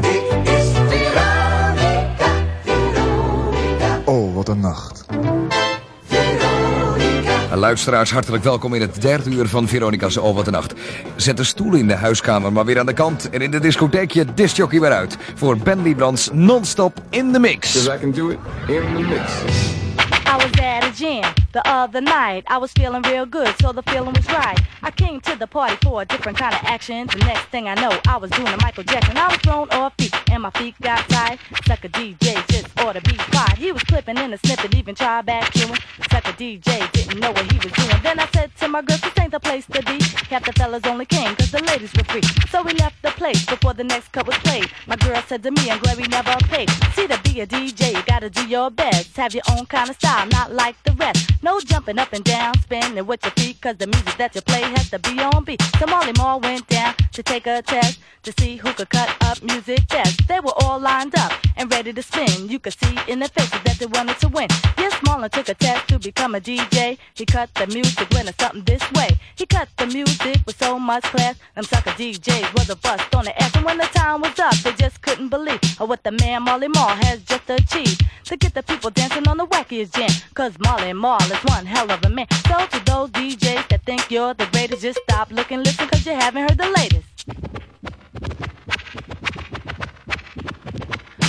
Dit is Veronica, Veronica, Oh, wat een nacht. Veronica. Luisteraars, hartelijk welkom in het derde uur van Veronica's Oh Wat een Nacht. Zet de stoel in de huiskamer maar weer aan de kant. En in de discotheek je discjockey weer uit. Voor Ben Liebrands non-stop in the mix. Cause I can do it in the mix. I was at a jam the other night. I was feeling real good, so the feeling was right. I came to the party for a different kind of action. The next thing I know, I was doing a Michael Jackson. I was thrown off feet, and my feet got tied. Sucker DJ just to be quiet. He was clipping in a snippet, even tried back chewing. Sucker DJ didn't know what he was doing. Then I said to my girl, this ain't the place to be. Half the fellas only came cause the ladies were free. So we left the place before the next cut was played. My girl said to me, I'm glad we never paid. See to be a DJ, you gotta do your best. Have your own kind of style, not like the rest. No jumping up and down, spinning with your feet, cause the music that you play has to be on beat. So Marley Marl went down to take a test to see who could cut up music best. They were all lined up and ready to spin. You could see in their faces that they wanted to win. Yes, Marlon took a test to become a DJ. He cut the music when it's something this way. He cut the music with so much class. Them sucker DJs was a bust on the ass. And when the time was up, they just couldn't believe what the man Marley Marl has just achieved. To get the people dancing on the wackiest jam. Cause Marley Marl is one hell of a man. So to those DJs that think you're the greatest, just stop looking, listen, cause you haven't heard the latest.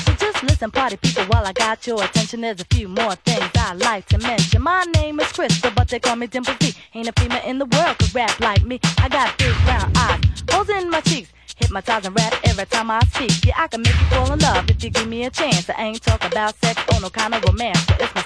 So just listen, party people, while I got your attention. There's a few more things I'd like to mention. My name is Crystal, but they call me Dimple D. Ain't a female in the world could rap like me. I got big round eyes, holes in my cheeks. Hypnotize and rap every time I speak. Yeah, I can make you fall in love if you give me a chance. I ain't talking about sex or no kind of romance, but it's my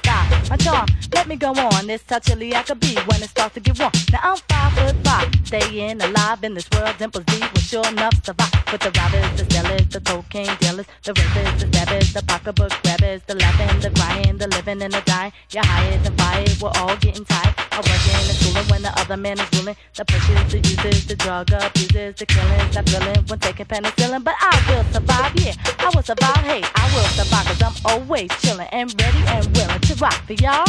my charm. Let me go on. it's This touchily I could be when it starts to get warm. Now I'm five foot five, staying alive in this world. Dimples will sure enough survive. With the robbers, the sellers, the cocaine dealers, the rapers, the stabbers, the pocketbook grabbers, the laughing, the crying, the living and the dying. You're hired and fired, we're all getting tired. Of working and schooling when the other man is ruling. The pushes, the uses, the drug abusers, the killings, the thrilling when taking penicillin. But I will survive, yeah, I will survive, hey, I will survive, cause I'm always chilling and ready and willing to rock for y'all.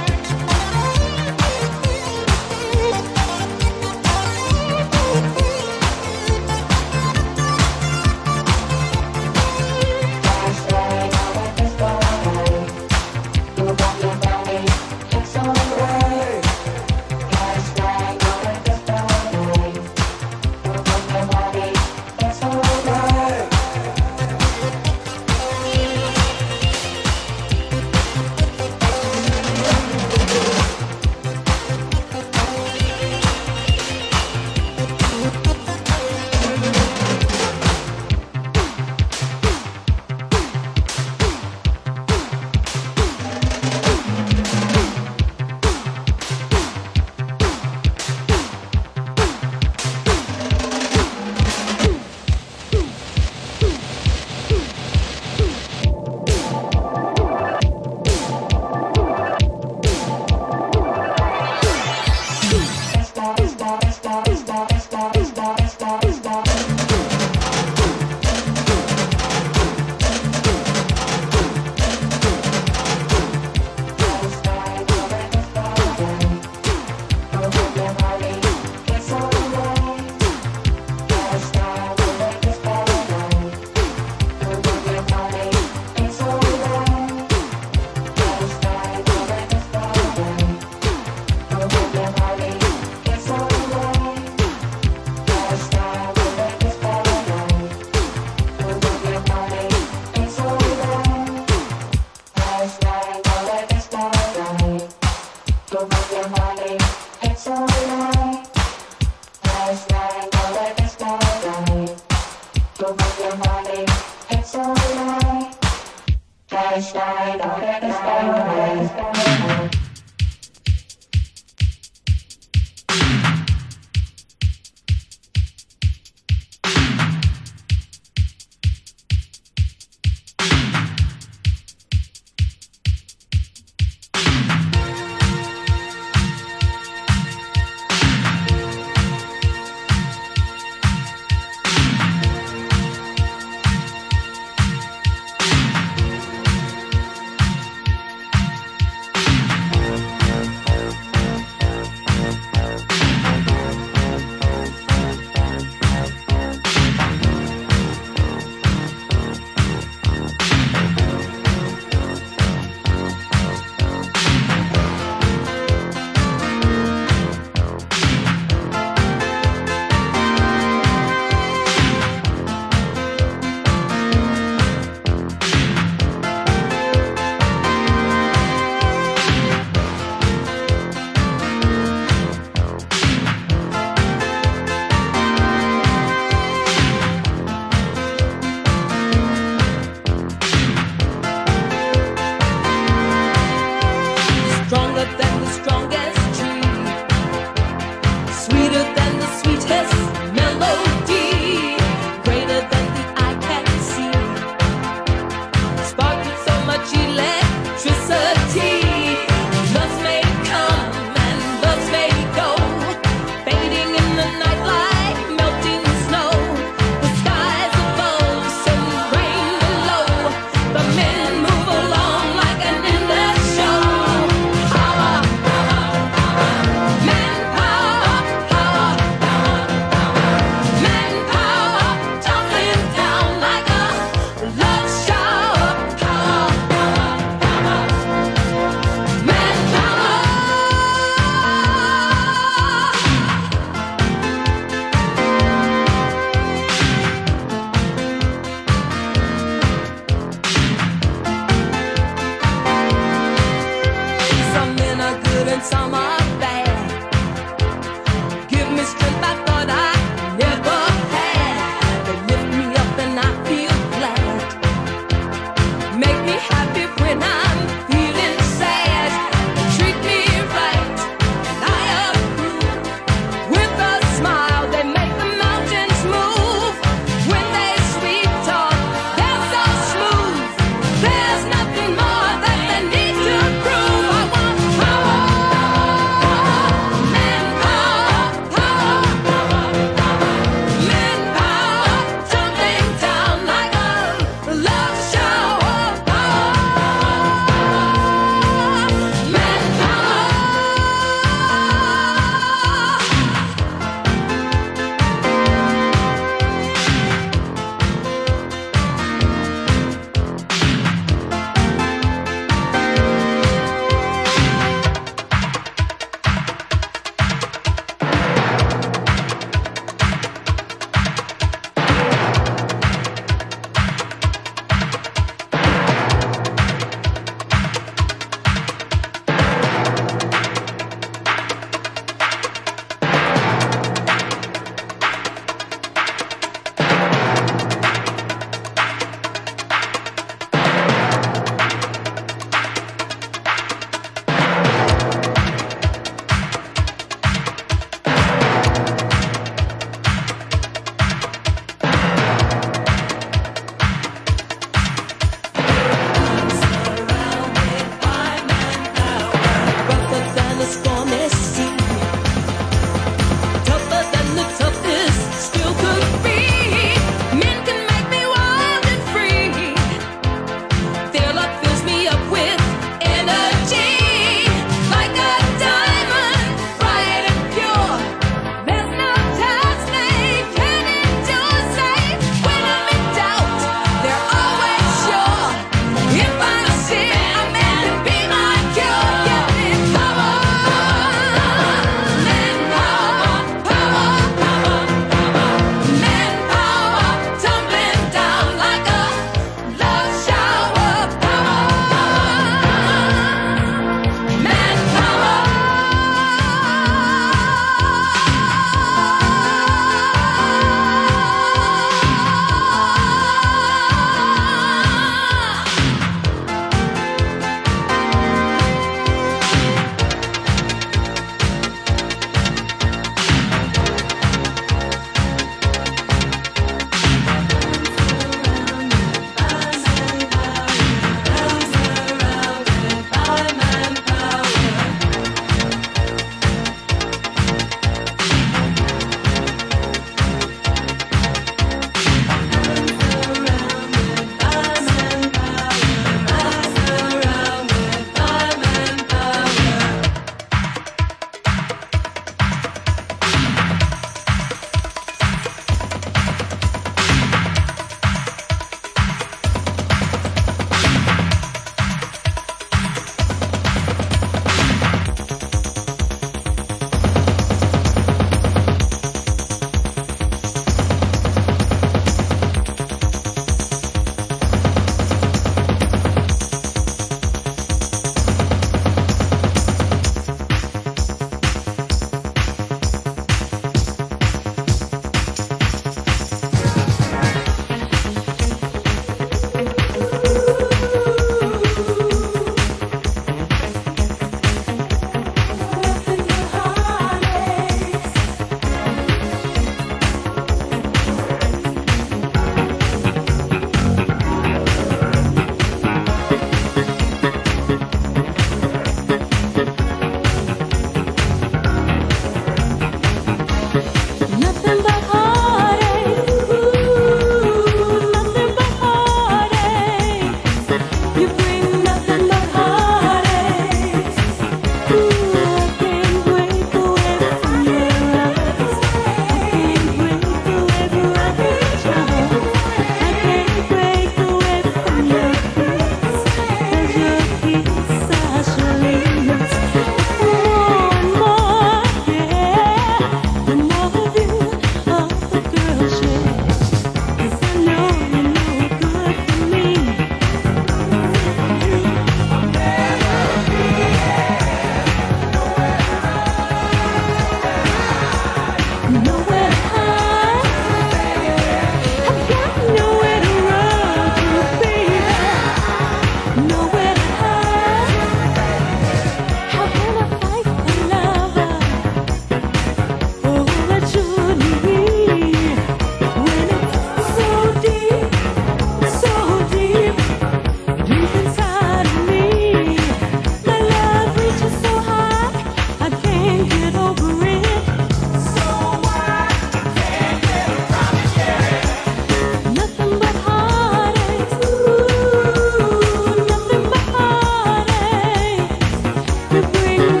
Thank you.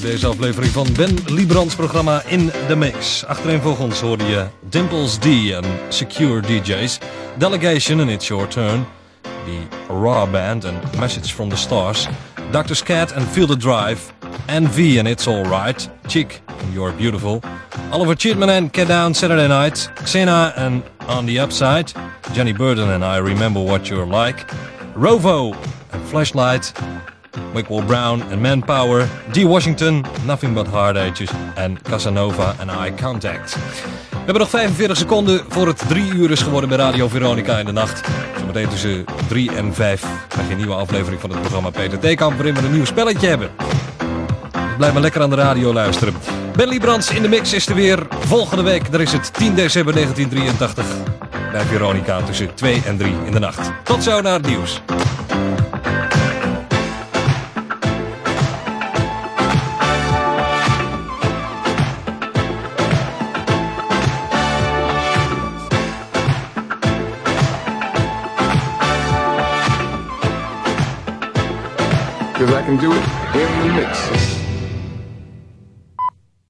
Deze aflevering van Ben Librand's programma In The Mix. Achtereenvolgens hoorde je Dimples D en Secure DJs, Delegation and It's Your Turn, The Raw Band en Message from the Stars, Dr. Scat and Feel the Drive, NV and It's Alright, Chick and You're Beautiful, Oliver Chitman and Get Down Saturday Night, Xena and On the Upside, Jenny Burden and I Remember What You're Like, Rovo and Flashlight, Wickwell Brown en Manpower, D. Washington, Nothing But Hard Ages en Casanova en Eye Contact. We hebben nog 45 seconden voor het 3 uur is geworden bij Radio Veronica in de nacht. Zometeen tussen 3 en 5 krijg je een nieuwe aflevering van het programma Peter Theekamp... waarin we een nieuw spelletje hebben. Blijf maar lekker aan de radio luisteren. Ben Liebrands in de mix is er weer volgende week. Daar is het 10 december 1983 bij Veronica tussen 2 en 3 in de nacht. Tot zo naar het nieuws. Can do it in the mix.